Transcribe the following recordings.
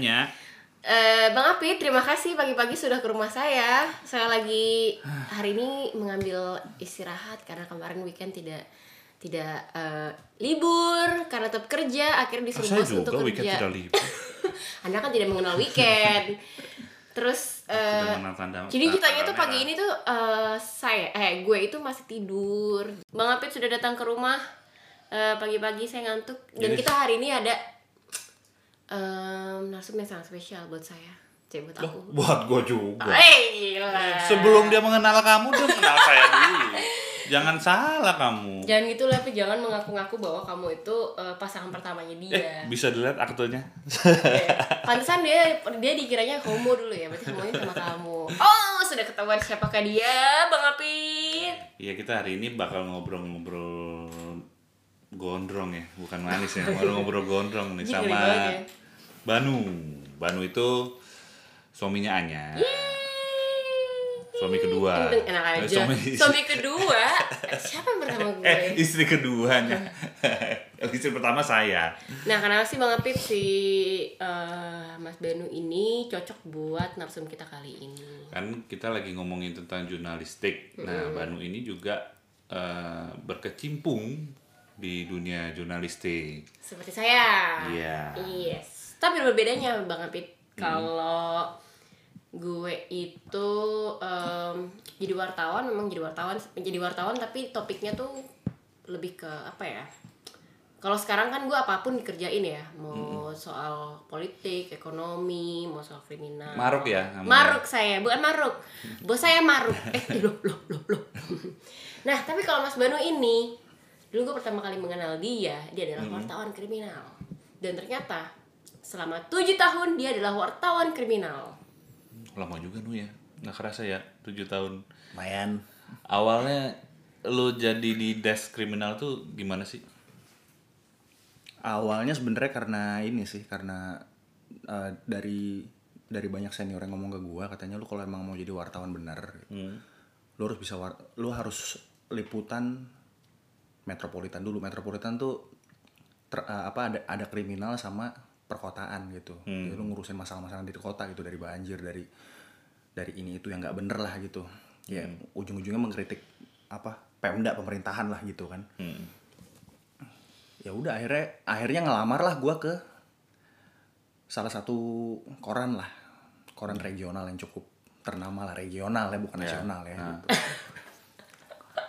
Apit dan Non Anya. Eh, Bang Apit, terima kasih pagi-pagi sudah ke rumah saya. Saya lagi hari ini mengambil istirahat karena kemarin weekend tidak tidak eh, libur karena tetap kerja. Akhirnya disuruh Ah, saya bos untuk weekend kerja. tidak libur. Anda kan tidak mengenal weekend. Terus tanda. jadi ceritanya tuh pagi ini tuh eh, saya eh gue itu masih tidur. Bang Apit sudah datang ke rumah pagi-pagi saya ngantuk dan Jadi- kita hari ini ada em narsum yang sangat spesial buat saya. Cek buat Loh, aku. buat gue juga. Eh, gila. Sebelum dia mengenal kamu, dia mengenal saya dulu. Jangan salah kamu. Jangan gitu lah, tapi jangan mengaku-ngaku bahwa kamu itu eh, pasangan pertamanya dia. Eh, bisa dilihat aktenya. Eh, Pantesan dia dia dikiranya homo dulu ya, berarti semuanya sama kamu. Oh, sudah ketahuan siapakah dia, Bang Apit? Iya, kita hari ini bakal ngobrol-ngobrol gondrong ya, bukan manis ya. Ngobrol-ngobrol gondrong nih sama ya. Banu. Banu itu suaminya Anya. Suami kedua. Enak enak Eh, aja. Suami, Suami, kedua, siapa yang pertama gue? eh, istri keduanya. istri pertama saya. Nah, kenapa sih Bang Apit si eh, Mas Banu ini cocok buat narsum kita kali ini? Kan kita lagi ngomongin tentang jurnalistik. Nah, Banu ini juga eh, berkecimpung di dunia jurnalistik. Seperti saya. Iya. Yes. Tapi berbedanya Bang Apit. Kalau gue itu em, jadi wartawan memang jadi wartawan menjadi wartawan tapi topiknya tuh lebih ke apa ya? Kalau sekarang kan gue apa pun dikerjain ya. Mau soal politik ekonomi mau soal kriminal. Maruk ya maruk saya bukan maruk. Bos saya maruk. Eh loh loh loh loh. Nah tapi kalau Mas Banu ini dulu gue pertama kali mengenal dia dia adalah wartawan kriminal. Dan ternyata selama tujuh tahun dia adalah wartawan kriminal Lama juga nu ya. Nggak kerasa ya, 7 tahun. lumayan Awalnya lu jadi di desk kriminal tuh gimana sih? awalnya sebenarnya karena ini sih karena eh, dari dari banyak senior yang ngomong ke gua katanya lu kalau emang mau jadi wartawan bener Hmm. lu harus bisa war- lu harus liputan metropolitan dulu metropolitan tuh ter- eh, apa ada ada kriminal sama perkotaan gitu. Jadi lu ngurusin masalah-masalah di kota gitu dari banjir dari dari ini itu yang nggak bener lah gitu. Ya ujung-ujungnya mengkritik apa pemda pemerintahan lah gitu kan. Hmm. ya udah akhirnya akhirnya ngelamar lah gua ke salah satu koran lah. Koran regional yang cukup ternama lah. Regional ya bukan Ya. nasional ya Nah. gitu.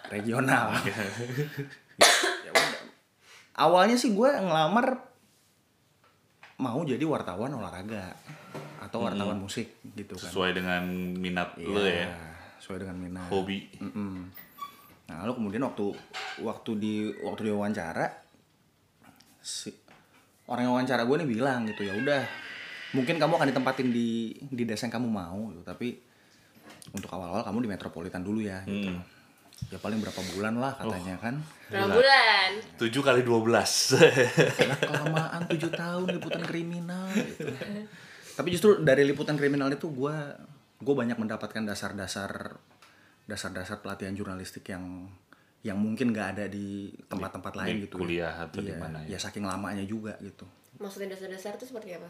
regional. Ya udah. Awalnya sih gue ngelamar mau jadi wartawan olahraga atau wartawan musik gitu kan Sesuai dengan minat lu Iya, ya, sesuai dengan minat hobi. Mm-mm. Nah, lalu kemudian waktu waktu di waktu di wawancara si orang yang wawancara gue nih bilang gitu ya udah mungkin kamu akan ditempatin di di desa yang kamu mau gitu, tapi untuk awal-awal kamu di metropolitan dulu ya gitu. Hmm. Ya paling berapa bulan lah katanya kan. berapa bulan 7 kali 12. Lah, kelamaan tujuh tahun liputan kriminal gitu. Tapi justru dari liputan kriminal itu gue gue banyak mendapatkan dasar-dasar dasar-dasar pelatihan jurnalistik yang yang mungkin nggak ada di tempat-tempat lain di gitu. kuliah atau di Iya, mana ya? ya saking lamanya juga gitu. maksudnya dasar-dasar itu seperti apa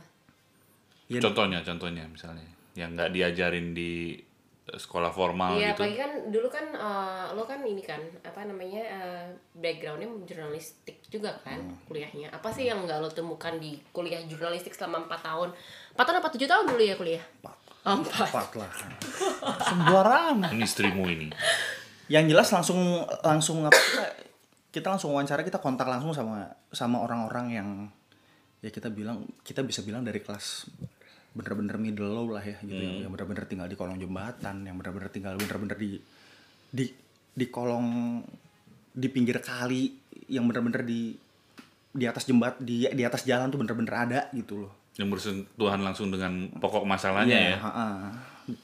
Iya, contohnya, contohnya misalnya yang nggak diajarin di sekolah formal Iya, gitu. apalagi kan dulu kan eh, lo kan ini kan apa namanya eh, backgroundnya jurnalistik juga kan Hmm. kuliahnya. Apa sih yang nggak lo temukan di kuliah jurnalistik selama 4 tahun? 4 tahun apa 7 tahun dulu ya kuliah? Oh, Empat. Empat lah. Sembarangan. Ini istrimu ini. Yang jelas langsung langsung apa kita, kita langsung wawancara kita kontak langsung sama sama orang-orang yang ya kita bilang kita bisa bilang dari kelas bener-bener middle low lah ya gitu yang, yang bener-bener tinggal di kolong jembatan yang bener-bener tinggal bener-bener di di di kolong di pinggir kali yang bener-bener di di atas jembat di di atas jalan tuh bener-bener ada gitu loh Yang bersentuhan langsung dengan pokok masalahnya Iya, ya. ha-ha.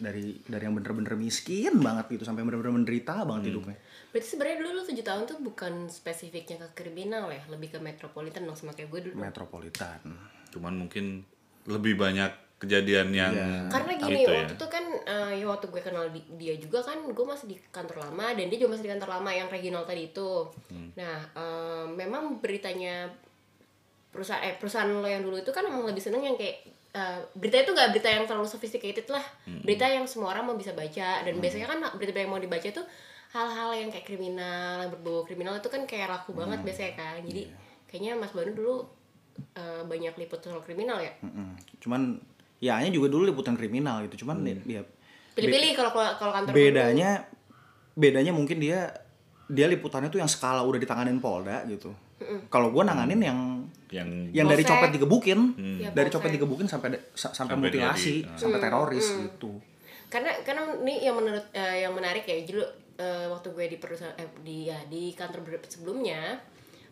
dari dari yang bener-bener miskin banget gitu sampai bener-bener menderita banget hidupnya Berarti sebenarnya dulu lo 7 tahun tuh bukan spesifiknya ke kriminal ya, lebih ke metropolitan dong sama kayak gue dulu. metropolitan Cuman mungkin lebih banyak kejadian yang Iya. Karena gini, gitu waktu itu kan eh, ya waktu gue kenal di- dia juga kan gue masih di kantor lama dan dia juga masih di kantor lama yang regional tadi itu. Hmm. Nah, eh, memang beritanya perusahaan eh perusahaan lo yang dulu itu kan emang lebih seneng yang kayak eh, berita itu nggak berita yang terlalu sophisticated lah berita yang semua orang mau bisa baca dan biasanya kan berita yang mau dibaca itu hal-hal yang kayak kriminal yang berbau kriminal itu kan kayak laku banget biasanya kan jadi kayaknya Mas Banu dulu eh, banyak liput soal kriminal ya Mm-mm. cuman ya hanya juga dulu liputan kriminal gitu cuman ya pilih-pilih kalau kalau kantor bedanya bedanya mungkin dia dia liputannya tuh yang skala udah ditanganin Polda gitu. Kalau gue nanganin yang yang yang dari copet digebukin. Ya, dari copet digebukin sampai sa- sampai, Sampai mutilasi di- sampai teroris gitu. Karena karena ini yang menurut eh, yang menarik ya jadi eh, waktu gue di perusahaan eh, di ya di kantor sebelumnya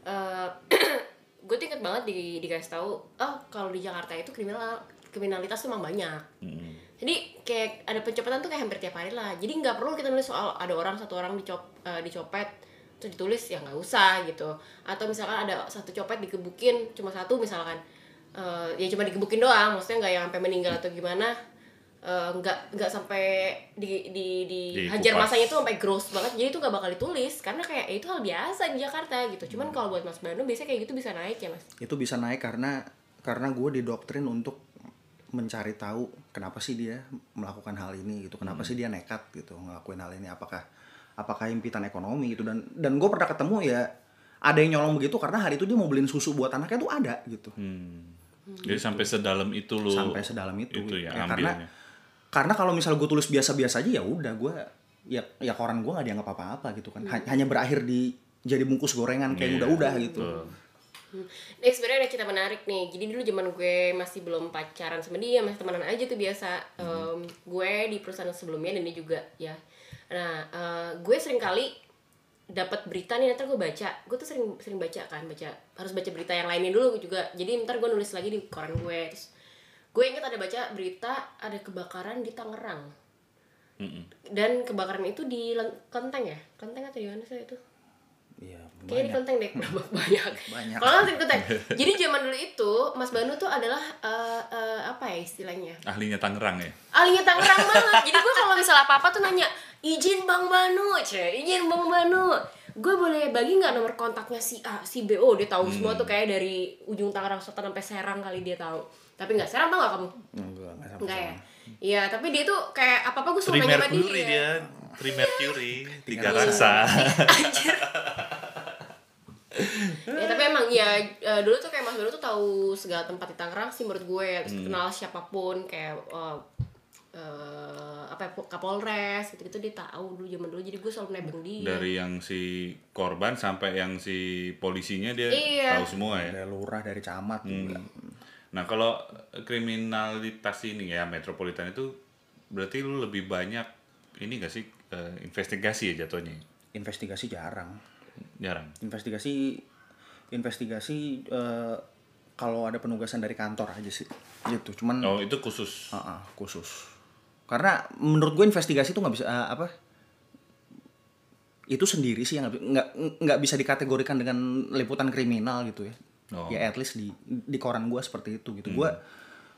eh gue tuh inget banget di dikasih tahu oh kalau di Jakarta itu kriminal kriminalitas tuh emang banyak. Mm. jadi kayak ada pencopetan tuh kayak hampir tiap hari lah. Jadi nggak perlu kita nulis soal ada orang satu orang dicop eh, dicopet terus ditulis ya nggak usah gitu. Atau misalkan ada satu copet digebukin cuma satu misalkan Eh, ya cuma digebukin doang maksudnya nggak yang sampai meninggal atau gimana Eh, nggak nggak sampai di di di hajar masanya tuh sampai gross banget. Jadi itu nggak bakal ditulis karena kayak ya itu hal biasa di Jakarta gitu. Cuman kalau buat Mas Banu biasanya kayak gitu bisa naik ya Mas? Itu bisa naik karena karena gue didoktrin untuk mencari tahu kenapa sih dia melakukan hal ini gitu kenapa sih dia nekat gitu ngelakuin hal ini apakah apakah impitan ekonomi gitu. Dan dan gue pernah ketemu ya ada yang nyolong begitu karena hari itu dia mau beliin susu buat anaknya tuh ada gitu. Hmm. Jadi sampai sedalam itu lo sampai sedalam itu, itu ya, karena ambilnya. karena kalau misal gue tulis biasa-biasa aja ya udah gue ya ya koran gue nggak dianggap apa-apa gitu kan. Ha- hanya berakhir di jadi bungkus gorengan kayak Iya, udah-udah gitu. betul. Ini sebenarnya ada cerita menarik nih. Jadi dulu zaman gue masih belum pacaran sama dia, masih temenan aja tuh biasa. Em, gue di perusahaan sebelumnya dan dia juga ya. Nah, eh, gue sering kali dapat berita nih ntar gue baca. Gue tuh sering sering baca kan, baca harus baca berita yang lainnya dulu juga. Jadi ntar gue nulis lagi di koran gue. Terus gue inget ada baca berita ada kebakaran di Tangerang. Mm-mm. Dan kebakaran itu di Len- Kelenteng ya? Kelenteng atau di mana sih itu? Iya, Kayaknya di. Kelenteng deh, banyak. Banyak. Kalau nggak di Kelenteng. Jadi zaman dulu itu Mas Banu tuh adalah eh, eh, apa ya istilahnya? Ahlinya Tangerang ya. Ahlinya Tangerang banget. Jadi gue kalau misalnya apa-apa tuh nanya, izin Bang Banu, cie, izin Bang Banu. Gue boleh bagi nggak nomor kontaknya si A, si B? Oh dia tahu semua tuh kayak dari ujung Tangerang Selatan sampai Serang kali dia tahu. Tapi nggak Serang tau nggak kamu? Enggak, enggak ya? Iya, tapi dia tuh kayak apa-apa gue suka nanya sama dia. dia. Tri Mercury, tiga rasa. rasa. Ya tapi emang ya eh, dulu tuh kayak Mas Banu tuh tahu segala tempat di Tangerang sih menurut gue terus kenal siapa pun kayak eh, eh, apa ya, Kapolres gitu-gitu dia tahu dulu zaman dulu jadi gue selalu nebeng dia Dari yang si korban sampai yang si polisinya dia Iya. tahu semua ya. Dari lurah, dari camat juga. Nah kalau kriminalitas ini ya metropolitan itu berarti lu lebih banyak ini gak sih eh, investigasi ya jatuhnya? Investigasi jarang. Jarang. Investigasi investigasi eh, kalau ada penugasan dari kantor aja sih. Gitu. Cuman Oh itu khusus. Ah, ah, khusus. Karena menurut gue investigasi itu nggak bisa ah, apa? Itu sendiri sih yang nggak nggak bisa dikategorikan dengan liputan kriminal gitu ya. Oh. Ya at least di di koran gue seperti itu gitu. Gue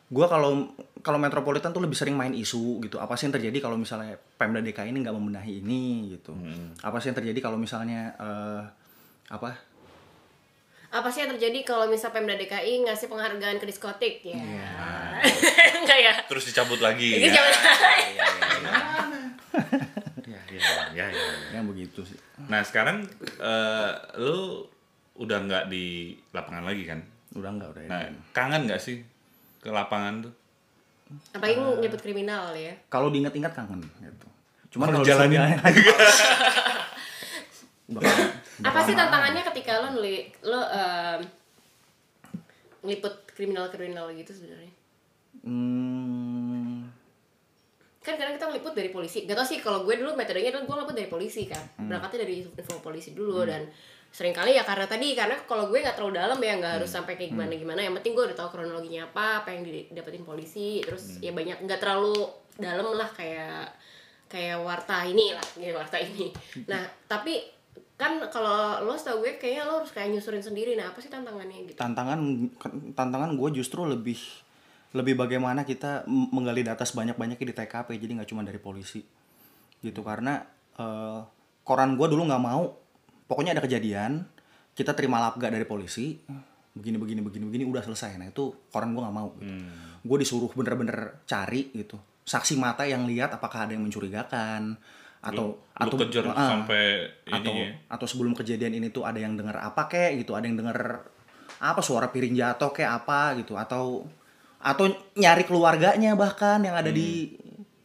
gue kalau kalau metropolitan tuh lebih sering main isu gitu. Apa sih yang terjadi kalau misalnya Pemda DKI ini nggak membenahi ini gitu. Apa sih yang terjadi kalau misalnya eh, apa? apa sih yang terjadi kalau misal Pemda DKI ngasih penghargaan ke diskotik ya enggak ya Terus dicabut lagi. Ini ya. Ya, ya, ya, ya. Yang begitu sih. Nah sekarang eh, lu udah nggak di lapangan lagi kan? Udah enggak udah. Nah ini. kangen nggak sih ke lapangan tuh? apalagi nyebut kriminal ya. Kalau diingat-ingat kangen gitu. Cuman Kalau jalanin. apa sih tantangannya ketika lo neli lo em, ngeliput kriminal kriminal gitu sebenarnya? Hmm, kan kadang kita ngeliput dari polisi. Gak tau sih kalau gue dulu metodenya dulu gue ngeliput dari polisi kan. Berangkatnya dari info polisi dulu dan sering kali ya karena tadi karena kalau gue nggak terlalu dalam ya nggak harus sampai kayak gimana gimana. Yang penting gue udah tahu kronologinya apa apa yang didapetin polisi terus ya banyak nggak terlalu dalam lah kayak kayak warta ini lah kayak warta ini. Nah tapi kan kalau lo tau gue kayaknya lo harus kayak nyusurin sendiri. Nah apa sih tantangannya gitu? Tantangan tantangan gue justru lebih lebih bagaimana kita menggali data sebanyak banyaknya di TKP jadi nggak cuma dari polisi. Gitu karena eh, koran gue dulu nggak mau pokoknya ada kejadian kita terima lapga dari polisi begini begini begini begini udah selesai. Nah itu koran gue nggak mau gitu. gue disuruh bener-bener cari gitu. Saksi mata yang lihat apakah ada yang mencurigakan atau Lu atau kejar ah, sampai atau ini ya. atau sebelum kejadian ini tuh ada yang dengar apa kek gitu. Ada yang dengar apa suara piring jatuh kayak apa gitu. Atau atau nyari keluarganya bahkan yang ada di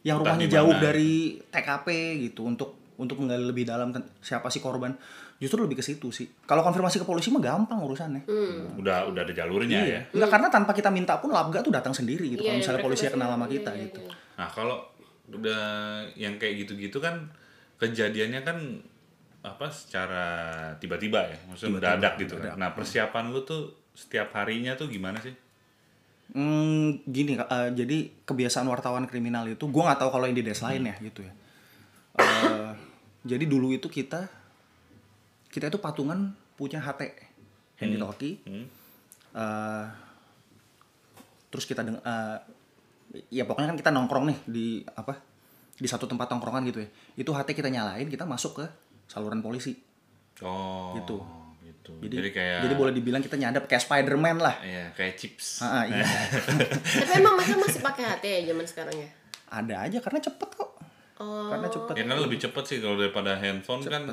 yang Hmm. Entah rumahnya jauh dari TKP gitu. Untuk untuk menggali lebih dalam ten- siapa sih korban justru lebih ke situ sih kalau konfirmasi ke polisi mah gampang urusannya Udah udah ada jalurnya ya. Enggak karena tanpa kita minta pun Labga tuh datang sendiri gitu kalau Iya, misalnya polisi kenal sama iya, kita iya, gitu iya. Nah kalau udah yang kayak gitu-gitu kan kejadiannya kan apa secara tiba-tiba ya, maksudnya mendadak gitu kan. Nah persiapan lu tuh setiap harinya tuh gimana sih? Hmm, gini eh, jadi kebiasaan wartawan kriminal itu gue nggak tahu kalau yang di des lain ya gitu ya. Eh, jadi dulu itu kita kita itu patungan punya HT handy talkie. Hmm. Eh, terus kita deng eh, ya pokoknya kan kita nongkrong nih di apa di satu tempat nongkrongan gitu ya. Itu HT kita nyalain kita masuk ke saluran polisi. Oh Gitu. gitu. Jadi Jadi, kayak jadi boleh dibilang kita nyadap kayak Spiderman lah. Iya, kayak chips. Ah, iya. Tapi emang masa masih pakai HT ya zaman sekarang ya? Ada aja karena cepet kok. Oh. Karena cepet. Ya kan lebih cepet sih kalau daripada handphone kan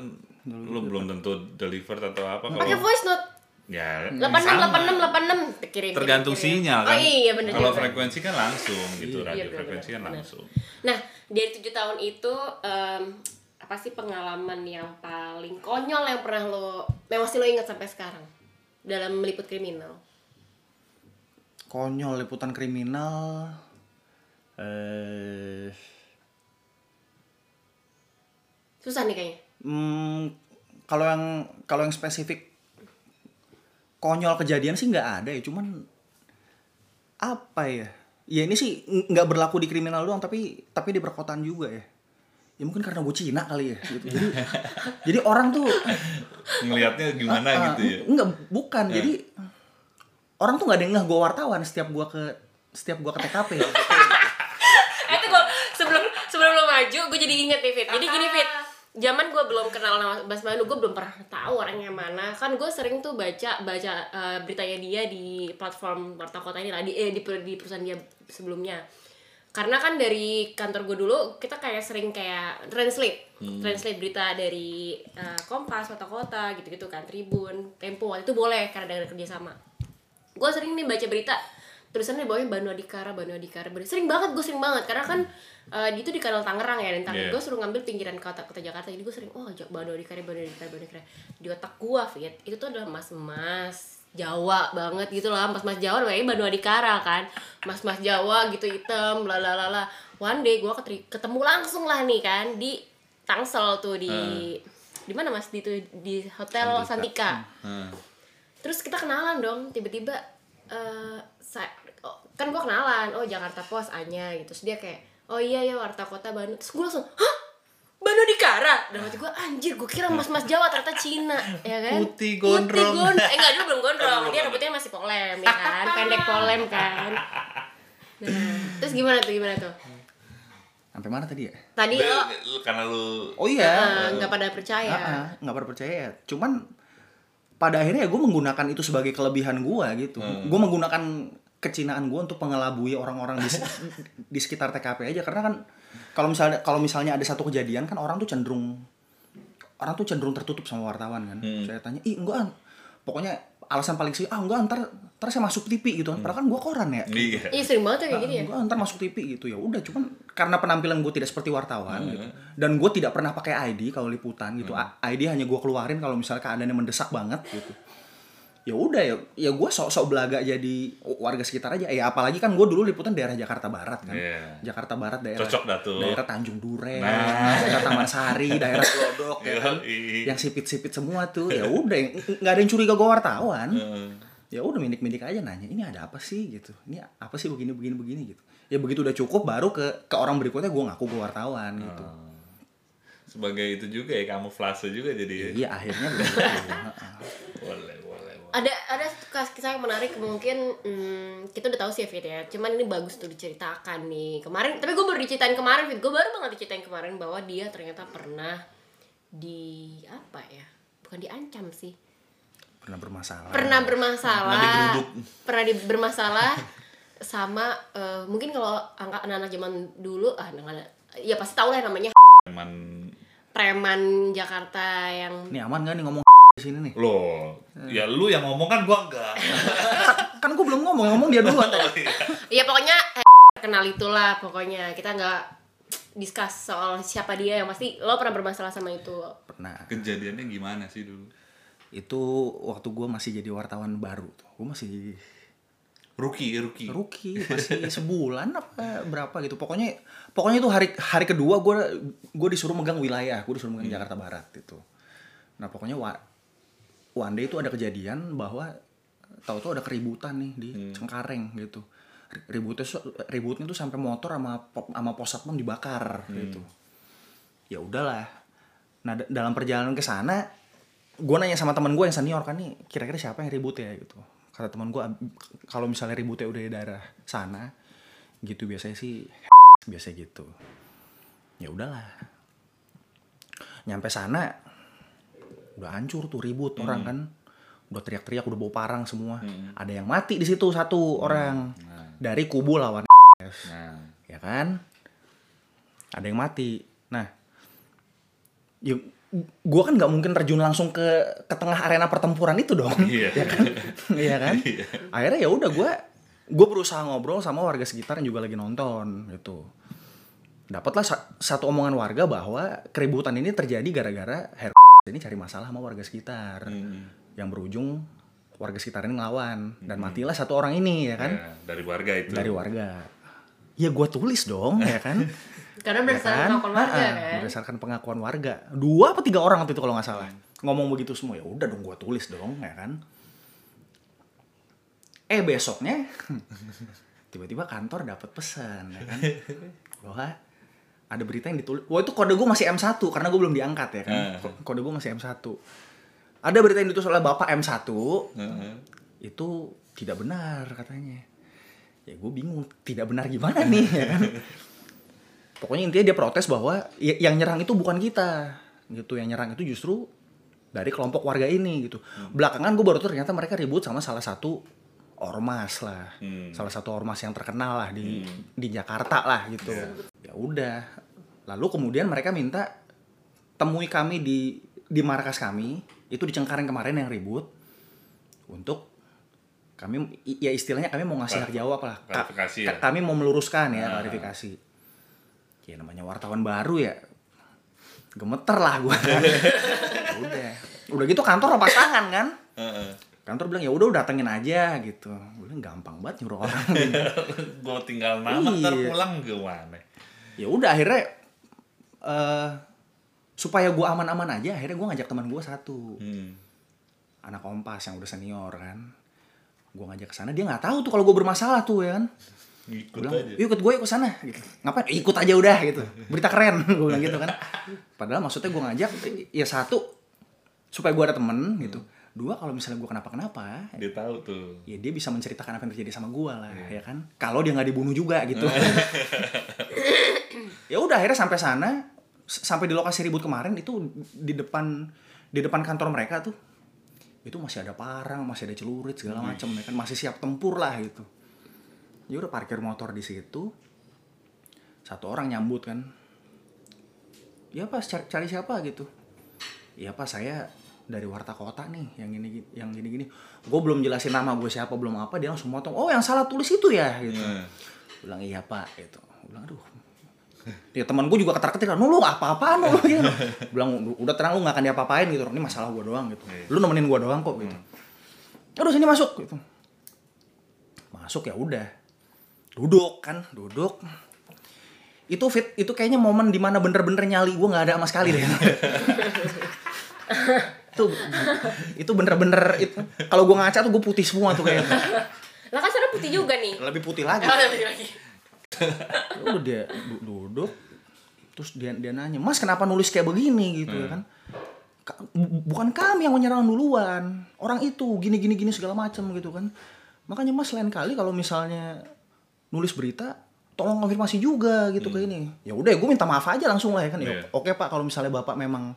lu belum tentu delivered atau apa Pakai kalau voice note. ya 86 sama. 86 86 kirim. tergantung kirim. sinyal kan. Oh iya benar Kalau juga. frekuensi kan langsung gitu, radio Iya, frekuensi kan langsung. Nah, dari tujuh tahun itu em, apa sih pengalaman yang paling konyol yang pernah lo yang masih lo ingat sampai sekarang dalam meliput kriminal? konyol liputan kriminal eh Susah nih kayaknya. Hmm, kalau yang kalau yang spesifik konyol kejadian sih nggak ada ya cuman apa ya ya ini sih ng- nggak berlaku di kriminal doang tapi tapi di perkotaan juga ya ya mungkin karena gue Cina kali ya gitu. jadi jadi orang tuh Ngelihatnya gimana Ah, gitu ya. enggak bukan jadi orang tuh nggak ada yang ngeh gue wartawan setiap gue ke setiap gue ke TKP Eh itu gue sebelum sebelum lo maju, gue jadi inget nih Fit. Jadi gini Fit, zaman gue belum kenal nama Bas Manu, gue belum pernah tahu orangnya mana. Kan gue sering tuh baca baca eh, beritanya dia di platform Warta Kota ini lah, di, eh, di, di perusahaan dia sebelumnya. Karena kan dari kantor gue dulu kita kayak sering kayak translate, translate berita dari eh, Kompas, Warta Kota gitu-gitu kan, Tribun, Tempo, waktu itu boleh karena ada kerjasama gue sering nih baca berita tulisannya di bawahnya Banu Adikara, Banu Adikara, Banu- sering banget gue sering banget. Karena kan eh, itu di kanal Tangerang ya dan Tangerang Yeah. gue suruh ngambil pinggiran kota kota Jakarta. Jadi gue sering oh Banu Adikara, Banu Adikara, Banu Adikara di otak gue Fit itu tuh adalah mas-mas Jawa banget gitu lah mas-mas Jawa namanya Banu Adikara kan. Mas-mas Jawa gitu hitam lalalala one day gue ketemu langsung lah nih kan di Tangsel tuh di di mana mas? Di tuh di hotel Santika Hmm. terus kita kenalan dong tiba-tiba eh sa- oh, kan gue kenalan oh Jakarta Pos Anya gitu. Terus dia kayak oh iya ya Warta Kota Bandung. Terus gue langsung hah? Banu Dikara dan waktu gue anjir gue kira mas-mas Jawa ternyata Cina. Ya kan? Putih gondrong. gondrong. Eh enggak dulu belum gondrong. Dia rambutnya masih polem ya kan? pendek polem kan? Nah terus gimana tuh gimana tuh? Sampai mana tadi ya? Tadi lo karena lu oh iya. Eh, nggak pada percaya. Ah, ah, nggak pernah percaya. Ya. Cuman pada akhirnya ya gue menggunakan itu sebagai kelebihan gue gitu. Gue menggunakan kecinaan gue untuk mengelabui orang-orang di, di sekitar TKP aja karena kan kalau misalnya kalau misalnya ada satu kejadian kan orang tuh cenderung orang tuh cenderung tertutup sama wartawan kan. Saya tanya, ih enggak, An." pokoknya alasan paling sih, ah enggak, ntar, ntar saya masuk TV gitu kan. Padahal kan gue koran ya. iya. iya sering banget kayak gini ya Gue ntar masuk TV gitu ya udah cuman karena penampilan gue tidak seperti wartawan gitu dan gue tidak pernah pakai ID kalau liputan gitu A- ID hanya gue keluarin kalau misalnya keadaannya mendesak banget gitu ya udah ya ya gue sok-sok belaga jadi warga sekitar aja. Ya apalagi kan gue dulu liputan daerah Jakarta Barat kan. Iya. Jakarta Barat daerah Cocok dah tuh. daerah Tanjung Duren Nah. daerah Taman Sari daerah Glodok ya kan? Yang sipit-sipit semua tuh. Ya udah nggak ada yang curiga gue wartawan. Ya udah mindik-mindik aja nanya ini ada apa sih? gitu. Ini apa sih begini begini begini? gitu. Ya begitu udah cukup baru ke ke orang berikutnya gue ngaku gue wartawan gitu. Sebagai itu juga ya kamuflase juga jadi ya. iya akhirnya boleh boleh. Ada ada kisah yang menarik mungkin hmm, kita udah tahu sih Fit ya. Cuman ini bagus tuh diceritakan nih. Kemarin tapi gue baru diceritain kemarin Fit. Gue baru banget diceritain kemarin bahwa dia ternyata pernah di apa ya bukan diancam sih. Pernah bermasalah. Pernah bermasalah. Pernah digeruduk. pernah di- bermasalah sama eh, mungkin kalau angka anak-anak zaman dulu ah anak-anak ya pasti tahu lah namanya. Cuman preman Jakarta yang ini aman gak nih ngomong sini nih. Lo ya lu yang ngomong kan gua enggak. kan gue belum ngomong ngomong dia duluan tadi ya pokoknya eh, kenal itulah pokoknya. Kita nggak discuss soal siapa dia. Yang pasti lo pernah bermasalah sama itu. Pernah. Kejadiannya gimana sih dulu? itu waktu gue masih jadi wartawan baru tuh. Gue masih Rookie, rookie. rookie masih sebulan apa berapa gitu. Pokoknya pokoknya itu hari hari kedua gue gue disuruh megang wilayah. Gue disuruh megang Jakarta Barat itu. Nah pokoknya wa, one day itu ada kejadian bahwa tahu-tahu ada keributan nih di Cengkareng gitu. Ri- ributnya ributnya tuh sampai motor sama sama pos satpam dibakar gitu. Ya udahlah. Nah da- dalam perjalanan ke sana gue nanya sama teman gue yang senior kan nih kira-kira siapa yang ribut ya? gitu. Kata teman gue kalau misalnya ributnya udah di daerah sana gitu biasanya sih biasa gitu. Ya udahlah. Nyampe sana udah hancur tuh ribut orang kan. Udah teriak-teriak udah bau parang semua. Ada yang mati di situ satu orang. Dari kubu lawan Nah, ya kan? Ada yang mati. Nah ya, gue kan nggak mungkin terjun langsung ke ke tengah arena pertempuran itu dong. Iya. ya kan? Iya kan? Akhirnya ya udah gue gue berusaha ngobrol sama warga sekitar yang juga lagi nonton gitu. Dapatlah sa- satu omongan warga bahwa keributan ini terjadi gara-gara Her ini cari masalah sama warga sekitar. Hmm. yang berujung warga sekitar ini ngelawan. Dan matilah satu orang ini ya kan? Ya, dari warga itu. dari warga. Ya gue tulis dong ya kan? Karena Ya berdasarkan pengakuan warga Ha-ha, kan? berdasarkan pengakuan warga. Dua apa tiga orang waktu itu kalau nggak salah. Ngomong begitu semua. Ya udah dong gue tulis dong ya kan? Eh besoknya tiba-tiba kantor dapat pesan ya kan? Bahwa ada berita yang ditulis. Wah itu kode gue masih M1 karena gue belum diangkat ya kan. Eh. Ko- kode gue masih M1 ada berita yang ditulis oleh bapak M1 Heeh. itu tidak benar katanya. Ya gue bingung tidak benar gimana nih ya kan. Pokoknya intinya dia protes bahwa ya- yang nyerang itu bukan kita gitu. Yang nyerang itu justru dari kelompok warga ini gitu. Belakangan gue baru tuh ternyata mereka ribut sama salah satu ormas lah. Hmm. salah satu ormas yang terkenal lah di di Jakarta lah gitu. Ya udah lalu kemudian mereka minta temui kami di di markas kami itu di Cengkareng kemarin yang ribut untuk kami ya istilahnya kami mau ngasih hak jawab lah Ka- Klarifikasi ka- ya. kami mau meluruskan ya Ah. klarifikasi ya namanya wartawan baru ya gemeter lah gue udah udah gitu kantor lepas tangan kan kantor bilang ya udah udah datengin aja gitu gue bilang gampang banget nyuruh orang Gua tinggal nama Iya. ntar pulang gimana? ya udah akhirnya eh supaya gue aman-aman aja akhirnya gue ngajak teman gue satu Hmm. anak kompas yang udah senior kan gue ngajak ke sana dia nggak tahu tuh kalau gue bermasalah tuh ya kan Ikut bilang, aja. "Yuk, ikut gue ke sana gitu. Ngapain? Ikut aja udah gitu. Berita keren gue bilang gitu kan. Padahal maksudnya gue ngajak ya satu supaya gue ada temen gitu. Dua kalau misalnya gue kenapa-kenapa, Dia tahu tuh. ya dia bisa menceritakan apa yang terjadi sama gue lah, ya kan. Kalau dia nggak dibunuh juga gitu. ya udah akhirnya sampai sana sampai di lokasi ribut kemarin itu di depan di depan kantor mereka tuh itu masih ada parang, masih ada celurit segala macam ya kan masih siap tempur lah gitu. Ya udah parkir motor di situ. Satu orang nyambut kan. Ya pas cari, cari siapa gitu. Ya pas saya dari warta kota nih yang gini yang gini gini. Gue belum jelasin nama gue siapa belum apa dia langsung motong. Oh yang salah tulis itu ya gitu. Nah. Bilang iya pak gitu. Gua bilang aduh. Ya teman gue juga ketar-ketir lu lu apa-apaan lu gitu. Bilang udah tenang lu gak akan diapa-apain gitu. Ini masalah gue doang gitu. Iya. Lu nemenin gue doang kok gitu. Aduh sini masuk gitu. Masuk ya udah. Duduk kan, duduk. Itu fit itu kayaknya momen di mana bener-bener nyali gue nggak ada sama sekali deh. itu itu bener-bener itu kalau gue ngaca tuh gue putih semua tuh kayaknya lah kan sana putih juga nih lebih putih lagi Oh, lebih lagi. Ya udah dia du- duduk terus dia dia nanya mas kenapa nulis kayak begini? Gitu ya kan. Ka- bu- bukan kami yang menyerang duluan. Orang itu gini gini gini segala macam gitu kan. Makanya mas lain kali kalau misalnya nulis berita tolong konfirmasi juga gitu ke ini. Ya udah gue minta maaf aja langsung lah ya kan. Ya Iya. oke pak kalau misalnya bapak memang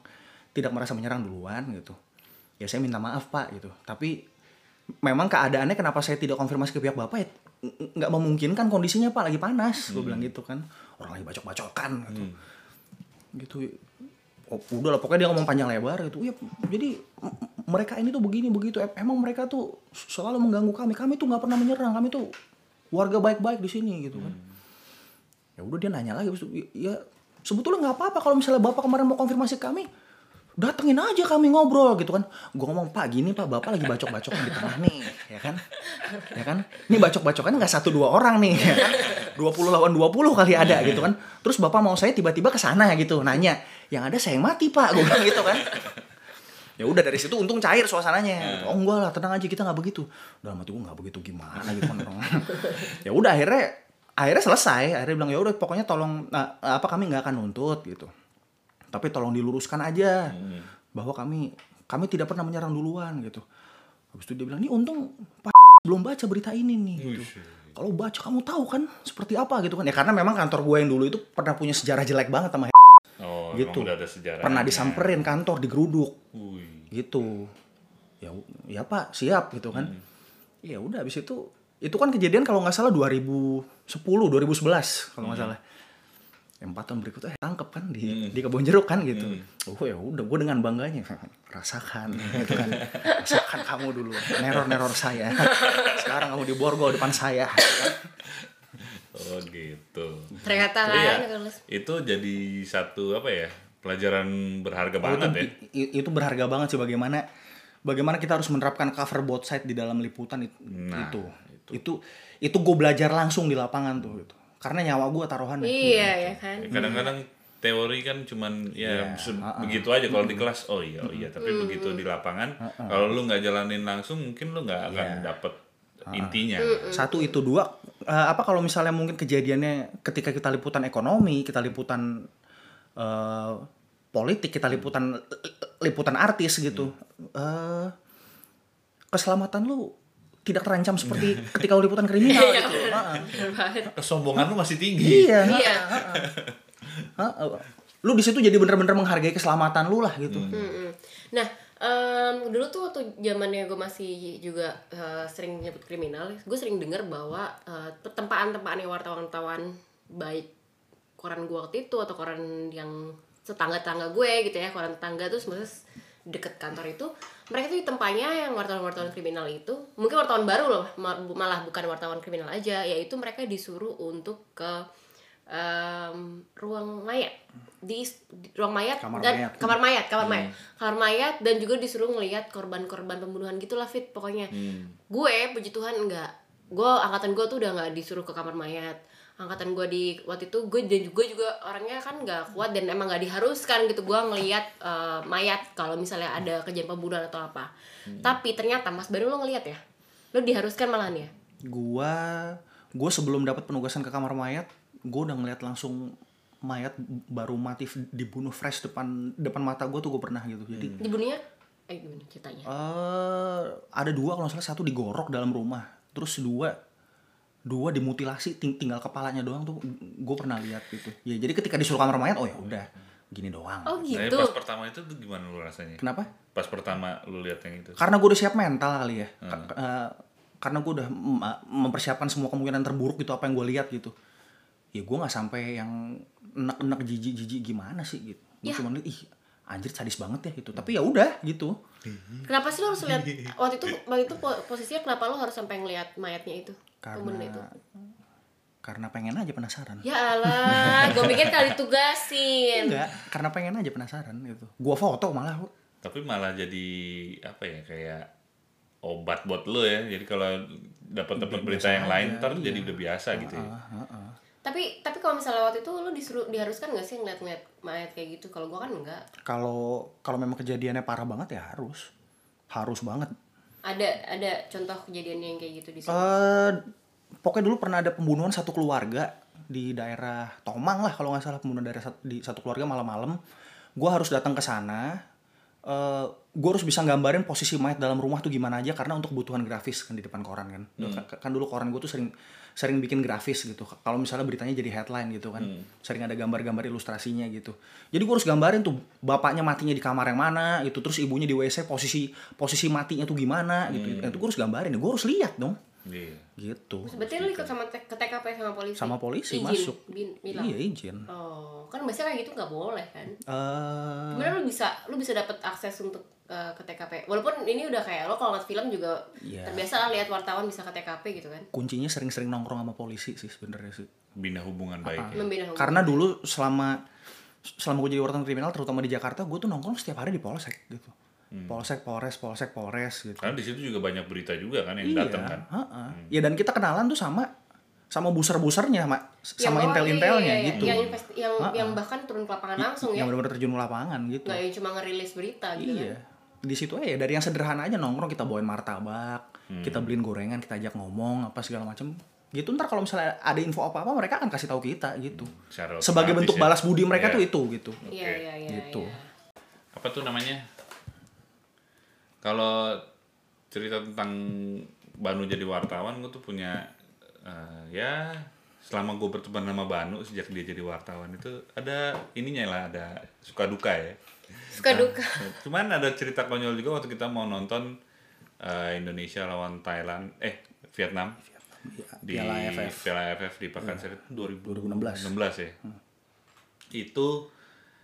tidak merasa menyerang duluan gitu. Ya saya minta maaf pak gitu. Tapi memang keadaannya kenapa saya tidak konfirmasi ke pihak bapak ya nggak memungkinkan kondisinya pak. Lagi panas. Gue bilang gitu kan. Orang lagi bacok-bacokan gitu. Gitu. Oh, udah lah pokoknya dia ngomong panjang lebar gitu. Ya jadi mereka ini tuh begini begitu. Em- emang mereka tuh selalu mengganggu kami. Kami tuh nggak pernah menyerang. Kami tuh warga baik-baik di sini gitu kan. Ya udah dia nanya lagi ya sebetulnya nggak apa-apa kalau misalnya bapak kemarin mau konfirmasi kami datengin aja kami ngobrol gitu kan. Gue ngomong pak gini pak bapak lagi bacok-bacokan di tengah nih ya kan? Ya kan? Ini bacok-bacokan nggak satu dua orang nih ya kan? 20 lawan 20 kali ada gitu kan. Terus bapak mau saya tiba-tiba ke sana gitu nanya yang ada saya yang mati pak gue bilang gitu kan. Ya udah dari situ untung cair suasananya. Oh enggak lah tenang aja kita nggak begitu. Udah mati gue nggak begitu gimana gitu kan orang. Ya udah akhirnya akhirnya selesai. Akhirnya bilang ya udah pokoknya tolong nah, apa kami nggak akan nuntut gitu tapi tolong diluruskan aja. Bahwa kami kami tidak pernah menyerang duluan gitu. Habis itu dia bilang ini untung pak belum baca berita ini nih gitu. kalau baca kamu tahu kan seperti apa gitu kan. Ya karena memang kantor gue yang dulu itu pernah punya sejarah jelek banget sama Oh, Gitu. udah ada sejarah. pernah disamperin kantor digeruduk. Wih. gitu. Ya ya pak siap gitu kan. Ya udah habis itu itu kan kejadian kalau nggak salah 2010 2011 kalau nggak salah. Ya, empat tahun berikutnya eh, tangkep kan di di kebun jeruk kan? Gitu. Oh ya udah gue dengan bangganya. Rasakan gitu kan. Rasakan kamu dulu neror neror saya. Sekarang kamu di borgol depan saya. Oh gitu. ternyata kan kalau Itu jadi satu apa ya? Pelajaran berharga Oh, banget itu, ya. itu berharga banget sih bagaimana bagaimana kita harus menerapkan cover both side di dalam liputan itu Nah, itu. itu. Itu gue belajar langsung di lapangan tuh gitu. Karena nyawa gue taruhan iya ya kan? Ya, Kadang-kadang teori kan cuman ya Iya, se- begitu aja kalau di kelas. Oh iya oh iya tapi begitu di lapangan kalau lu nggak jalanin langsung mungkin lu nggak akan Iya. dapet intinya. Satu itu dua eh, apa kalau misalnya mungkin kejadiannya ketika kita liputan ekonomi kita liputan eh, politik kita liputan liputan artis gitu eh, keselamatan lu tidak terancam seperti ketika liputan kriminal Iya, gitu. Kesombongan lu masih tinggi. Iya iya. Heeh. lu di situ jadi bener-bener menghargai keselamatan lu lah gitu. Mm-mm. Nah, em, dulu tuh waktu zamannya gue masih juga eh, sering nyebut kriminal, gue sering dengar bahwa eh, tempaan-tempaannya wartawan-wartawan baik koran gue waktu itu atau koran yang tetangga-tangga gue gitu ya, koran tetangga tuh sebenarnya deket kantor itu, mereka tuh tempatnya yang wartawan-wartawan kriminal itu, mungkin wartawan baru loh, ma- malah bukan wartawan kriminal aja, yaitu mereka disuruh untuk ke em, ruang mayat. Di, di ruang mayat Kamar dan mayat. kamar mayat kamar mayat. Kamar mayat dan juga disuruh ngelihat korban-korban pembunuhan gitulah fit pokoknya. Gue puji tuhan enggak gue angkatan gue tuh udah nggak disuruh ke kamar mayat angkatan gue di waktu itu gue dan juga juga orangnya kan nggak kuat dan emang nggak diharuskan gitu. Gue ngelihat eh, mayat kalau misalnya ada kejadian pembunuhan atau apa. Tapi ternyata mas baru lo ngelihat ya? Lo diharuskan malahan ya? Gua gua sebelum dapat penugasan ke kamar mayat gua udah ngeliat langsung mayat baru mati dibunuh fresh depan depan mata gua tuh gue pernah gitu. Jadi dibunuhnya? Eh gimana ceritanya? Eh ada dua kalau salah satu digorok dalam rumah terus dua dua dimutilasi ting- tinggal kepalanya doang tuh gue pernah lihat gitu. Ya jadi ketika disuruh kamar mayat oh ya udah gini doang. Oh gitu. pas pertama itu tuh gimana lu rasanya? Kenapa? Pas pertama lu lihat yang itu? Karena gue udah siap mental kali ya. Ka- eh, karena gue udah mem- mempersiapkan semua kemungkinan terburuk gitu apa yang gue lihat gitu. Ya gue nggak sampai yang enak-enak jijik-jijik gimana sih gitu. Gue Ya. cuma lihat ih anjir sadis banget ya gitu. Tapi ya udah gitu. Kenapa sih lo harus lihat waktu itu waktu itu po- posisinya kenapa lo harus sampai ngelihat mayatnya itu? Pembunuh karena itu. karena pengen aja penasaran. Ya alah, gue pikir kali ditugasin. enggak karena pengen aja penasaran gitu. Gue foto malah tapi malah jadi apa ya kayak obat buat lu ya. Jadi kalau dapat dapat berita yang lain ntar jadi udah biasa gitu ya Tapi tapi kalau misalnya waktu itu lo disuruh diharuskan nggak sih ngeliat-ngeliat mayat kayak gitu? Kalau gue kan enggak. kalau kalau memang kejadiannya parah banget ya harus harus banget Ada ada contoh kejadian yang kayak gitu di sini. eh pokoknya dulu pernah ada pembunuhan satu keluarga di daerah Tomang lah kalau nggak salah pembunuhan daerah sat- di satu keluarga malam-malam gue harus datang ke sana eh gue harus bisa gambarin posisi Mike dalam rumah tuh gimana aja karena untuk kebutuhan grafis kan di depan koran kan Kan- kan dulu koran gue tuh sering sering bikin grafis gitu. Kalau misalnya beritanya jadi headline gitu kan. Sering ada gambar-gambar ilustrasinya gitu. Jadi gue harus gambarin tuh bapaknya matinya di kamar yang mana gitu terus ibunya di wc posisi posisi matinya tuh gimana gitu. Itu gue harus gambarin gue harus lihat dong Iya. gitu Berarti lu ikut sama te- ke TKP sama polisi? sama polisi Izin, masuk bin- bilang. iya izin Oh, kan biasanya kayak gitu nggak boleh kan? eh Gimana lu bisa lu bisa dapat akses untuk uh, ke TKP? Walaupun ini udah kayak lo kalau ngeliat film juga Iya. terbiasa lah lihat wartawan bisa ke TKP gitu kan? kuncinya sering-sering nongkrong sama polisi sih sebenarnya sih Bina hubungan baik ya. Membina hubungan. karena dulu selama selama gue jadi wartawan kriminal terutama di Jakarta gue tuh nongkrong setiap hari di polsek gitu polsek polres polsek polres gitu Karena di situ juga banyak berita juga kan yang iya datang kan. heeh. ya dan kita kenalan tuh sama sama buser-busernya mak Yang sama oh, intel-intelnya iya, iya, gitu Yang invest- yang yang bahkan turun ke lapangan langsung ya. yang benar-benar terjun ke lapangan gitu Nggak yang cuma ngerilis berita gitu iya kan. di situ aja dari yang sederhana aja nongkrong kita bawain martabak kita beliin gorengan kita ajak ngomong apa segala macem gitu ntar kalau misalnya ada info apa apa mereka akan kasih tahu kita gitu Secara sebagai bentuk ya. balas budi mereka Iya. tuh itu gitu Iya, iya, iya. Gitu. iya. Apa tuh namanya? Kalau cerita tentang Banu jadi wartawan, gue tuh punya eh, ya selama gue berteman sama Banu sejak dia jadi wartawan itu ada ininya lah ada suka duka ya. Suka duka. Cuman ada cerita konyol juga waktu kita mau nonton eh, Indonesia lawan Thailand, eh Vietnam di Piala AFF. Piala AFF di Pakansari itu 2016. 2016 ya. Itu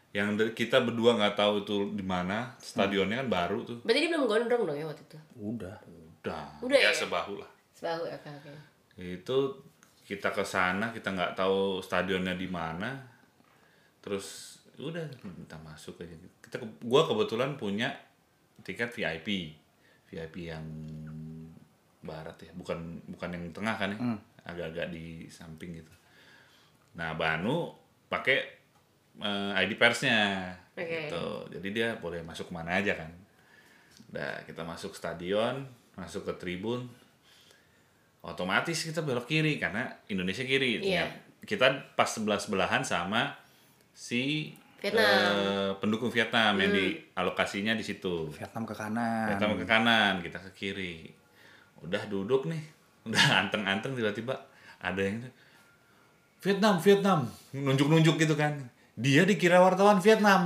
yang kita berdua nggak tahu itu di mana stadionnya kan baru tuh. Berarti dia belum gondrong dong ya waktu itu. udah Udah, Udah ya, ya? sebahu lah. Sebahu ya, oke oke. Itu kita ke sana kita nggak tahu stadionnya di mana. Terus udah minta masuk aja. Kita gua kebetulan punya tiket VIP. VIP yang barat ya, bukan bukan yang tengah kan ya. Agak-agak di samping gitu. Nah, Banu pakai eh, ID persnya Oke. gitu. Jadi dia boleh masuk ke mana aja kan. Nah, kita masuk stadion, masuk ke tribun, otomatis kita belok kiri karena Indonesia kiri. Iya. Ya, Kita pas sebelah sebelahan sama si Vietnam. eh, pendukung Vietnam yang di alokasinya di situ. Vietnam ke kanan Vietnam ke kanan, kita ke kiri. Udah duduk nih, udah anteng-anteng tiba-tiba ada yang Vietnam, Vietnam, nunjuk-nunjuk gitu kan. Dia dikira wartawan Vietnam.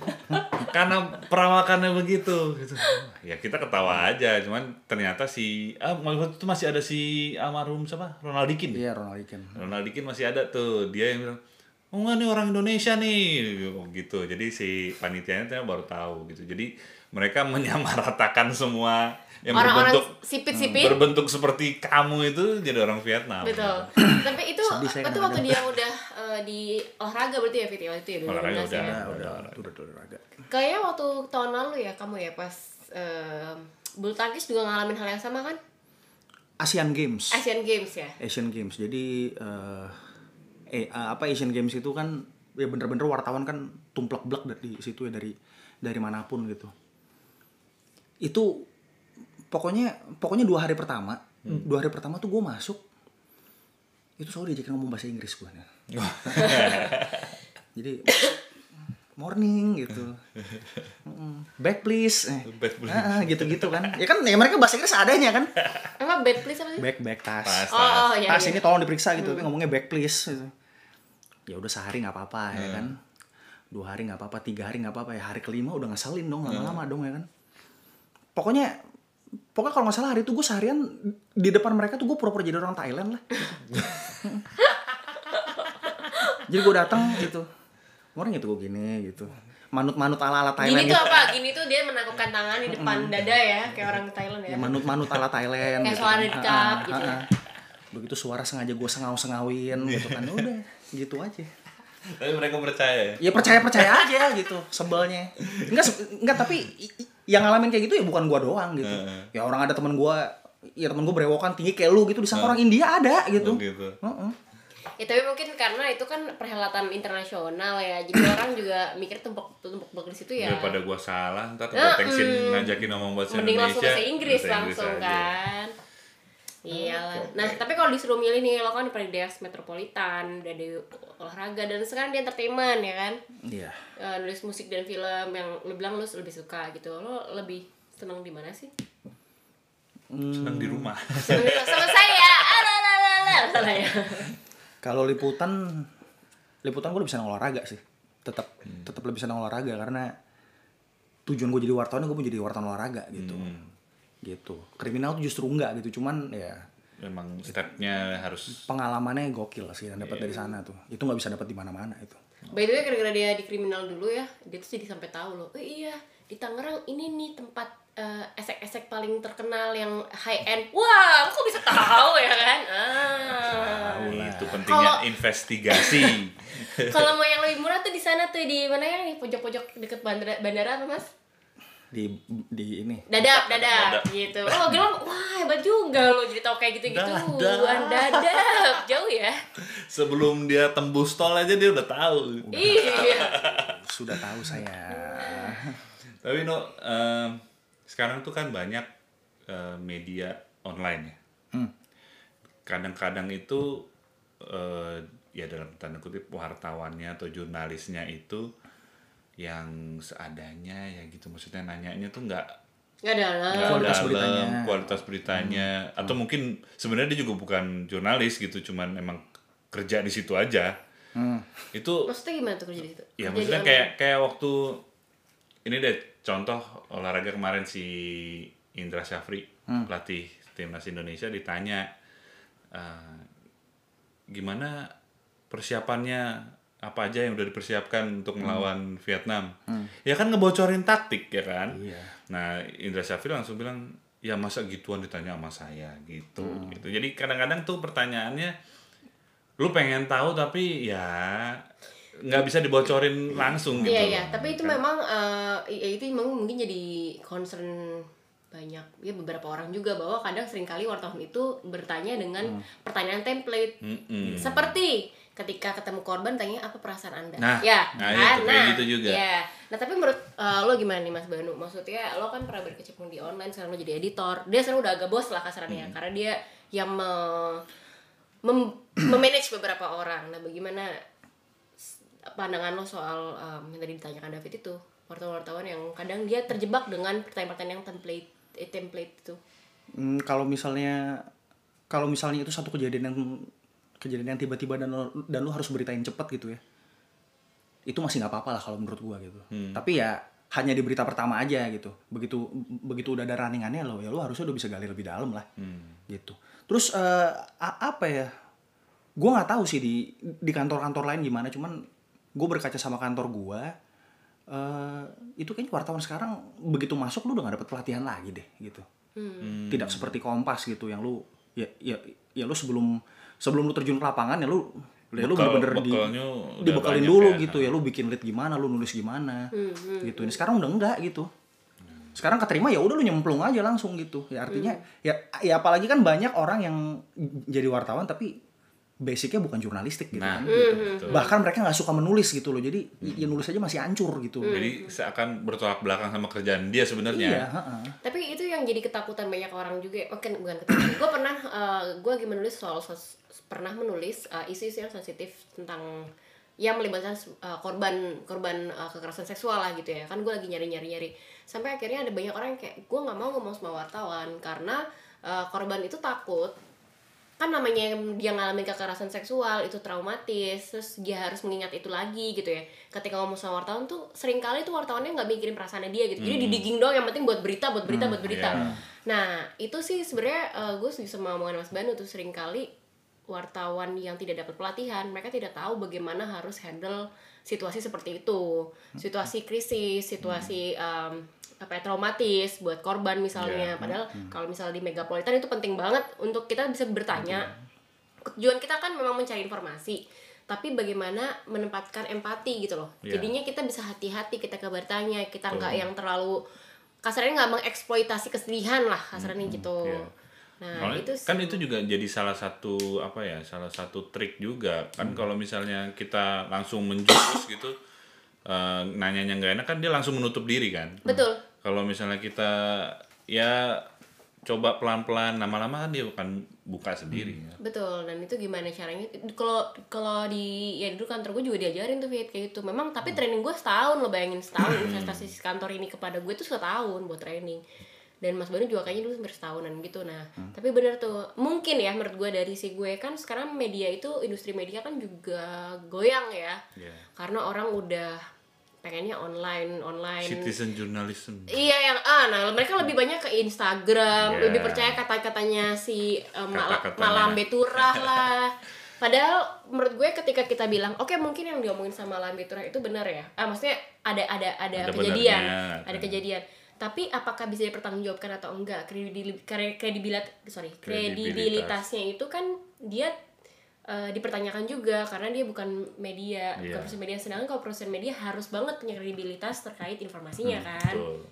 Karena perawakannya begitu gitu. Ya kita ketawa aja, cuman ternyata si ah waktu itu masih ada si almarhum siapa? Ronald Dikin. iya Ronald Reagan Ronald Dikin masih ada tuh, dia yang bilang Oh enggak nih orang Indonesia nih Oh, gitu. Jadi si panitianya tuh baru tahu gitu. Jadi mereka menyamaratakan semua yang Orang-orang berbentuk sipit-sipit. berbentuk seperti kamu itu jadi orang Vietnam. Betul. Tapi itu itu waktu dia udah eh, di olahraga berarti ya Fit ya waktu itu ya 2016 Olahraga ya. udah. udah udah udah udah udah agak Kayaknya waktu tahun lalu ya kamu ya pas eh, bulu tangkis juga ngalamin hal yang sama kan? Asian Games Asian Games ya. Asian Games jadi eh eh eh, apa Asian Games itu kan ya bener-bener wartawan kan tumplek blek dari situ ya dari dari mana pun gitu itu pokoknya pokoknya dua hari pertama dua hari pertama tuh gue masuk. Itu selalu diajakin ngomong bahasa Inggris gue jadi morning gitu. Back please. Eh. Back please. Ah, gitu-gitu kan. Ya kan ya mereka bahasa Inggris adanya kan. Apa bad please apa sih? back back tas. Pas, Oh, oh ya. tas ini tolong diperiksa gitu tapi ngomongnya back please gitu. ya udah sehari nggak apa-apa ya kan. Dua hari nggak apa-apa tiga hari nggak apa-apa ya. Hari kelima udah ngeselin dong lama-lama dong ya kan pokoknya pokoknya kalau nggak salah hari itu gue seharian di depan mereka tuh gue pura-pura jadi orang Thailand lah jadi gue datang gitu orang gitu gue gini gitu manut-manut ala-ala Thailand Gini gitu. tuh apa? Gini tuh dia menakupkan tangan di depan dada ya, kayak orang Thailand ya. ya manut-manut ala Thailand Kayak gitu. suara di Ah, cup ah, gitu ah, ya. begitu suara sengaja gue sengau-sengawin gitu kan udah gitu aja Tapi mereka percaya ya. ya percaya percaya aja gitu sebelnya enggak enggak tapi yang ngalamin kayak gitu ya bukan gua doang gitu Heeh. ya orang ada teman gua ya temen gue berewokan tinggi kayak lu gitu disangka orang India ada gitu Oh, gitu. Heeh. Ya tapi mungkin karena itu kan perhelatan internasional ya, jadi orang juga mikir tumpuk tumpuk tumpuk di situ ya. Daripada gua salah, ntar Nah, tensin mm. ngajakin ngomong bahasa Mending Indonesia. langsung bahasa Inggris bahasa langsung aja. Iyalah. Nah, tapi kalau disuruh milih nih, lo kan di Predias Metropolitan, udah di olahraga dan sekarang di entertainment ya kan? Iya. Eh, nulis musik dan film yang lo bilang lo lebih suka gitu. Lo lebih seneng di mana sih? Senang di rumah. Seneng di- sama saya. Alalalala. Salah ya. Kalau liputan liputan gue lebih senang olahraga sih. Tetap tetap lebih senang olahraga karena tujuan gue jadi wartawan gue mau jadi wartawan olahraga gitu. Gitu. Kriminal tuh justru enggak gitu, cuman ya Memang stepnya harus pengalamannya gokil sih yang dapat dari sana tuh. Itu nggak bisa dapat di mana-mana itu. By the way, gara-gara dia di kriminal dulu ya, dia tuh jadi sampai tahu loh. Oh iya, di Tangerang ini nih tempat eh, esek-esek paling terkenal yang high end. Wah, kok bisa tahu ya kan? Ah. itu pentingnya Kalau- investigasi. Kalau mau yang lebih murah tuh di sana tuh di mana yang di pojok-pojok deket bandara, bandara apa mas? Di di ini. Dadap, dadap, Dadap. gitu. Oh, gelang, wah hebat juga lo jadi tahu kayak gitu-gitu. Dadap. dadap, jauh ya. Sebelum dia tembus tol aja dia udah tahu. Iya. Sudah tahu saya. Tapi no, em, sekarang tuh kan banyak eh, media online ya. Hmm. Kadang-kadang itu eh, ya dalam tanda kutip wartawannya atau jurnalisnya itu yang seadanya ya gitu maksudnya nanyanya tuh nggak Nggak ada lah. nggak Kualitas dalam, beritanya. kualitas beritanya atau mungkin sebenarnya dia juga bukan jurnalis gitu cuman emang kerja di situ aja Hmm. itu Maksudnya gimana tuh kerja di situ? ya Kerja maksudnya online? kayak kayak waktu ini deh contoh olahraga kemarin si Indra Syafri pelatih timnas Indonesia ditanya eh, gimana persiapannya apa aja yang udah dipersiapkan untuk melawan Vietnam. Ya kan ngebocorin taktik ya kan? Iya. nah Indra Syafri langsung bilang ya masa gituan ditanya sama saya? Gitu gitu. Jadi kadang-kadang tuh pertanyaannya lu pengen tahu tapi ya nggak bisa dibocorin langsung gitu Iya. iya, tapi itu Kan? memang eh, i- itu memang mungkin jadi concern banyak ya beberapa orang juga bahwa kadang sering kali wartawan itu bertanya dengan Hmm. pertanyaan template. Mm-mm. seperti ketika ketemu korban tanya apa perasaan anda Nah, ya nah kan? itu, kayak gitu juga. ya. nah tapi menurut eh, lo gimana nih mas Banu maksudnya lo kan pernah berkecimpung di online sekarang lo jadi editor dia sekarang udah agak bos lah kasarannya Hmm. karena dia yang me- mem- memanage beberapa orang nah bagaimana pandangan lo soal um, yang tadi ditanyakan David itu wartawan-wartawan yang kadang dia terjebak dengan pertanyaan-pertanyaan yang template eh, template itu Hmm, kalau misalnya kalau misalnya itu satu kejadian yang kejadian yang tiba-tiba dan lo, dan lu harus beritain cepet gitu ya. Itu masih nggak apa-apa lah kalau menurut gua gitu. Tapi ya hanya di berita pertama aja gitu. Begitu begitu udah ada runningannya lo ya lo harusnya udah bisa gali lebih dalam lah. Gitu. Terus eh, a- apa ya? Gua nggak tahu sih di di kantor-kantor lain gimana cuman gue berkaca sama kantor gua eh itu kayaknya wartawan sekarang begitu masuk lu udah gak dapet pelatihan lagi deh gitu. Tidak seperti kompas gitu yang lu ya ya ya lu sebelum sebelum lu terjun ke lapangan ya lu ya lu bener-bener di, dibekalin dulu ya. gitu ya. Lu bikin lead gimana lu nulis gimana gitu. Ini sekarang udah enggak gitu. Sekarang keterima ya udah lu nyemplung aja langsung gitu. Ya artinya ya ya apalagi kan banyak orang yang jadi wartawan tapi basicnya bukan jurnalistik gitu Nah, kan. gitu, betul. bahkan mereka nggak suka menulis gitu loh. Jadi ya nulis aja masih hancur gitu. Jadi seakan bertolak belakang sama kerjaan dia sebenarnya. iya ha-ha. tapi itu yang jadi ketakutan banyak orang juga. Oh, kan bukan ketakutan. Gue pernah gue lagi menulis soal sos- pernah menulis uh, isu-isu yang sensitif tentang yang melibatkan uh, korban korban uh, kekerasan seksual lah gitu ya. Kan gue lagi nyari nyari nyari sampai akhirnya ada banyak orang yang kayak gue nggak mau ngomong sama wartawan karena uh, korban itu takut kan namanya dia ngalamin kekerasan seksual itu traumatis terus dia harus mengingat itu lagi gitu ya. Ketika ngomong sama wartawan tuh sering kali tuh wartawannya nggak mikirin perasaannya dia gitu. Jadi didigging doang yang penting buat berita buat berita buat berita. iya. nah itu sih sebenarnya eh, gue sama omongan Mas Banu tuh sering kali wartawan yang tidak dapat pelatihan mereka tidak tahu bagaimana harus handle situasi seperti itu. Situasi krisis situasi em, apa ya, traumatis buat korban misalnya. Iya. padahal kalau misalnya di megapolitan itu penting banget untuk kita bisa bertanya. Tujuan kita kan memang mencari informasi tapi bagaimana menempatkan empati gitu loh. Iya. jadinya kita bisa hati-hati kita ke bertanya kita nggak yang terlalu kasarnya nggak mengeksploitasi kesedihan lah kasarnya gitu. iya. nah Soalnya itu sih. kan itu juga jadi salah satu apa ya salah satu trik juga. Kan kalau misalnya kita langsung menjurus gitu eh, nanyanya nggak enak kan dia langsung menutup diri kan? Betul kalau misalnya kita ya coba pelan-pelan lama-lama kan dia akan buka sendiri Hmm. ya. Betul, dan itu gimana caranya? Kalau kalau di ya dulu kantor gue juga diajarin tuh Fit, kayak gitu. Memang tapi training gue setahun lo bayangin setahun investasi si kantor ini kepada gue tuh setahun buat training. Dan Mas Banu juga kayaknya dulu hampir setahunan gitu. Nah, tapi bener tuh. Mungkin ya menurut gue dari si gue kan sekarang media itu industri media kan juga goyang ya. Iya. Karena orang udah pengennya online, online. Citizen journalism. Iya yang ah nah mereka lebih banyak ke Instagram, Yeah. lebih percaya kata-katanya si eh, Mala- Kata-katanya. Malam Beturah lah. Padahal menurut gue ketika kita bilang, oke mungkin yang diomongin sama Malam Beturah itu benar ya. Ah maksudnya ada ada ada, Ada kejadian, benarnya, ada kejadian. Tapi apakah bisa dipertanggungjawabkan atau enggak? Kredibil- kre- Kredibilat sorry, Kredibilitas. kredibilitasnya itu kan dia eh, dipertanyakan juga karena dia bukan media, Iya. bukan perusahaan media. Sedangkan kalau perusahaan media harus banget punya kredibilitas terkait informasinya kan. Betul.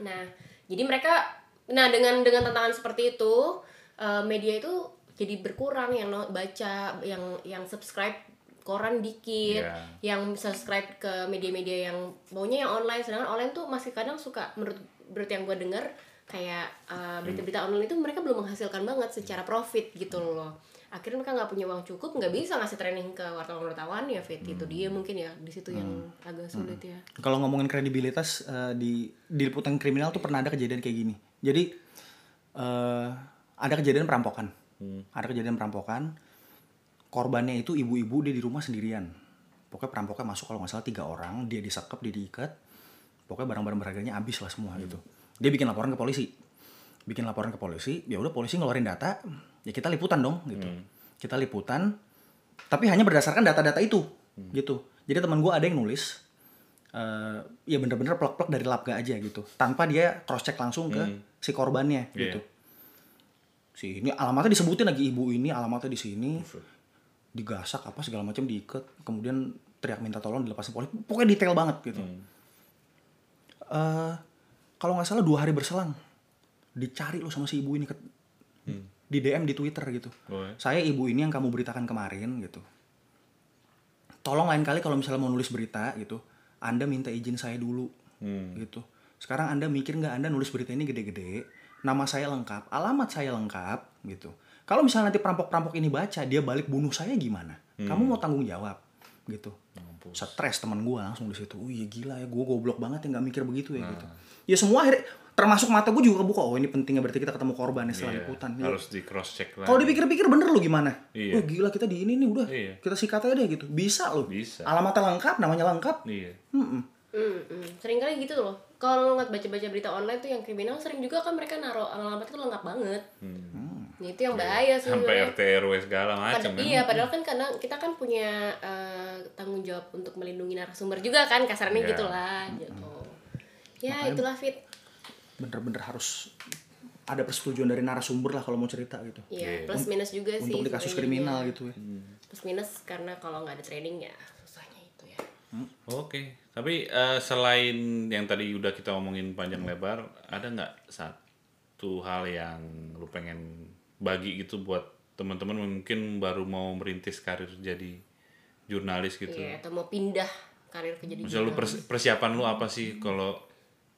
Nah, jadi mereka nah dengan dengan tantangan seperti itu eh, media itu jadi berkurang yang baca, yang yang subscribe koran dikit, Iya. yang subscribe ke media-media yang maunya yang online, sedangkan online tuh masih kadang suka menurut berita yang gue dengar kayak eh, berita-berita online itu mereka belum menghasilkan banget secara profit gitu loh. Akhirnya mereka nggak punya uang cukup, nggak bisa ngasih training ke wartawan-wartawan ya fit itu dia mungkin ya di situ yang agak sulit ya. Kalau ngomongin kredibilitas eh, di di liputan kriminal tuh pernah ada kejadian kayak gini. Jadi eh, ada kejadian perampokan. Ada kejadian perampokan. Korbannya itu ibu-ibu dia di rumah sendirian. Pokoknya perampoknya masuk kalau nggak salah tiga orang, dia disekap, dia diikat. Pokoknya barang-barang berharganya habis lah semua gitu. Dia bikin laporan ke polisi. Bikin laporan ke polisi, ya udah polisi ngeluarin data, ya kita liputan dong gitu. Kita liputan, tapi hanya berdasarkan data-data itu gitu. Jadi teman gue ada yang nulis, eh ya bener-bener plek-plek dari labga aja gitu. Tanpa dia cross check langsung ke si korbannya Iya. gitu. Si ini alamatnya disebutin lagi ibu ini alamatnya di sini. Digasak apa segala macam diikat kemudian teriak minta tolong dilepasin polisi pokoknya detail banget gitu. Eh, kalau nggak salah dua hari berselang dicari lo sama si ibu ini ke, di DM di Twitter gitu. Oh, ya. saya ibu ini yang kamu beritakan kemarin gitu. Tolong lain kali kalau misalnya mau nulis berita gitu anda minta izin saya dulu Hmm. gitu. Sekarang anda mikir nggak anda nulis berita ini gede-gede nama saya lengkap alamat saya lengkap gitu. Kalau misalnya nanti perampok-perampok ini baca dia balik bunuh saya gimana? Kamu mau tanggung jawab gitu. Stres teman gue langsung di situ. Oh iya gila ya gue goblok banget ya nggak mikir begitu ya gitu. Ya semua akhirnya termasuk mata gue juga kebuka oh ini pentingnya berarti kita ketemu korban setelah Iya, liputan Ya, harus di cross check lagi. kalau dipikir-pikir bener lu gimana? Iya. Oh gila kita di ini nih udah. Iya. Kita sikat aja deh gitu. Bisa loh. Bisa. Alamatnya lengkap, namanya lengkap. Iya. Mm-mm. Hmm, hmm. sering kali gitu loh. Kalau lo ngeliat baca-baca berita online tuh yang kriminal sering juga kan mereka naruh alamat itu lengkap banget. Nah, itu yang bahaya sih. Hmm. Sampai. RT RW segala macam Pada- kan. iya, padahal kan kadang kita kan punya eh, tanggung jawab untuk melindungi narasumber juga kan, kasarnya Iya. gitulah gitu. Ya, itulah fit. Bener-bener harus ada persetujuan dari narasumber lah kalau mau cerita gitu. Iya, plus minus juga sih. Untuk di kasus kriminal gitu ya. Plus minus karena kalau nggak ada training ya susahnya itu ya. Oke, tapi eh, selain yang tadi udah kita omongin panjang lebar, ada nggak satu hal yang lu pengen bagi gitu buat teman-teman mungkin baru mau merintis karir jadi jurnalis gitu? Iya, atau mau pindah karir ke jadi Maksudnya lu pers- persiapan lu apa sih kalau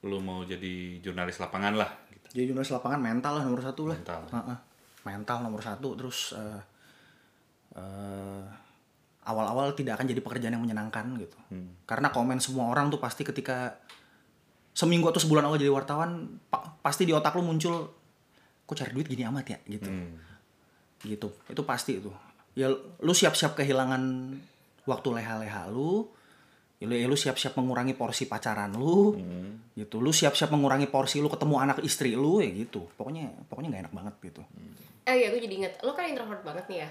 lu mau jadi jurnalis lapangan lah? Gitu. Jadi jurnalis lapangan mental lah nomor satu lah. Mental. Heeh. Mental nomor satu terus eh, eh, awal-awal tidak akan jadi pekerjaan yang menyenangkan gitu. Karena komen semua orang tuh pasti ketika seminggu atau sebulan awal jadi wartawan pa- pasti di otak lu muncul kok cari duit gini amat ya gitu. Gitu. Itu pasti itu. Ya lu siap-siap kehilangan waktu leha-leha lu. Ya lu, ya lu siap-siap mengurangi porsi pacaran lu. Gitu. Lu siap-siap mengurangi porsi lu ketemu anak istri lu ya gitu. Pokoknya pokoknya nggak enak banget gitu. Eh iya, gue jadi inget, lo kan introvert banget nih ya.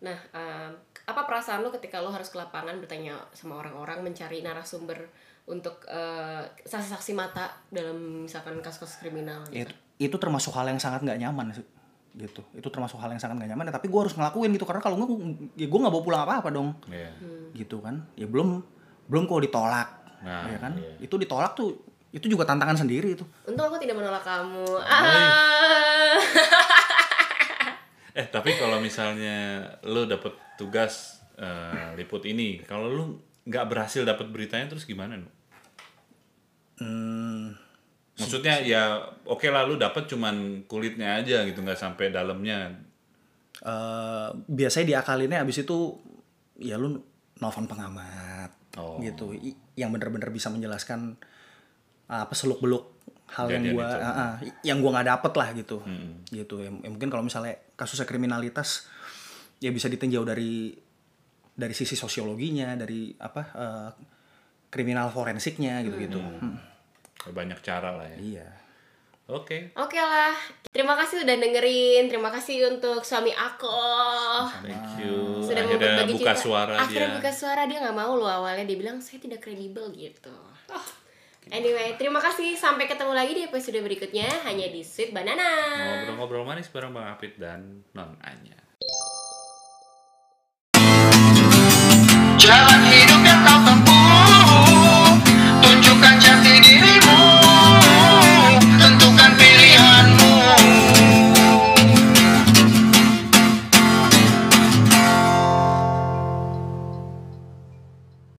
Nah, em, apa perasaan lo ketika lo harus ke lapangan bertanya sama orang-orang mencari narasumber untuk eh, saksi-saksi mata dalam misalkan kasus-kasus kriminal Ya, gitu? itu, itu termasuk hal yang sangat nggak nyaman sih gitu itu termasuk hal yang sangat nggak nyaman ya, tapi gue harus ngelakuin gitu karena kalau nggak ya gue nggak bawa pulang apa apa dong Iya. gitu kan ya belum belum kalau ditolak Nah, ya kan iya. itu ditolak tuh itu juga tantangan sendiri itu Untung aku tidak menolak kamu. Ah. Eh tapi kalau misalnya lu dapet tugas eh, liput ini, kalau lu nggak berhasil dapet beritanya terus gimana? Nu? Hmm, Maksudnya ya oke lah lu dapat cuman kulitnya aja gitu nggak sampai dalamnya. eh biasanya diakalinnya abis itu ya lu nelfon pengamat Oh. gitu. I- yang bener-bener bisa menjelaskan apa seluk beluk hal yang itu. ah, ah, yang gua nggak dapet lah gitu. Gitu. Ya, ya mungkin kalau misalnya kasusnya kriminalitas ya bisa ditinjau dari dari sisi sosiologinya dari apa eh, kriminal forensiknya gitu gitu Banyak cara lah ya. iya Oke. Okay. Oke okay lah. Terima kasih udah dengerin. Terima kasih untuk suami aku. Thank you. Sudah Akhirnya berbagi buka cerita. suara Akhirnya dia. buka suara dia nggak mau loh awalnya dia bilang saya tidak kredibel gitu. Oh. Anyway, terima kasih. Sampai ketemu lagi di episode berikutnya hanya di Sweet Banana. Ngobrol-ngobrol manis bareng Bang Apit dan Non Anya. Jalan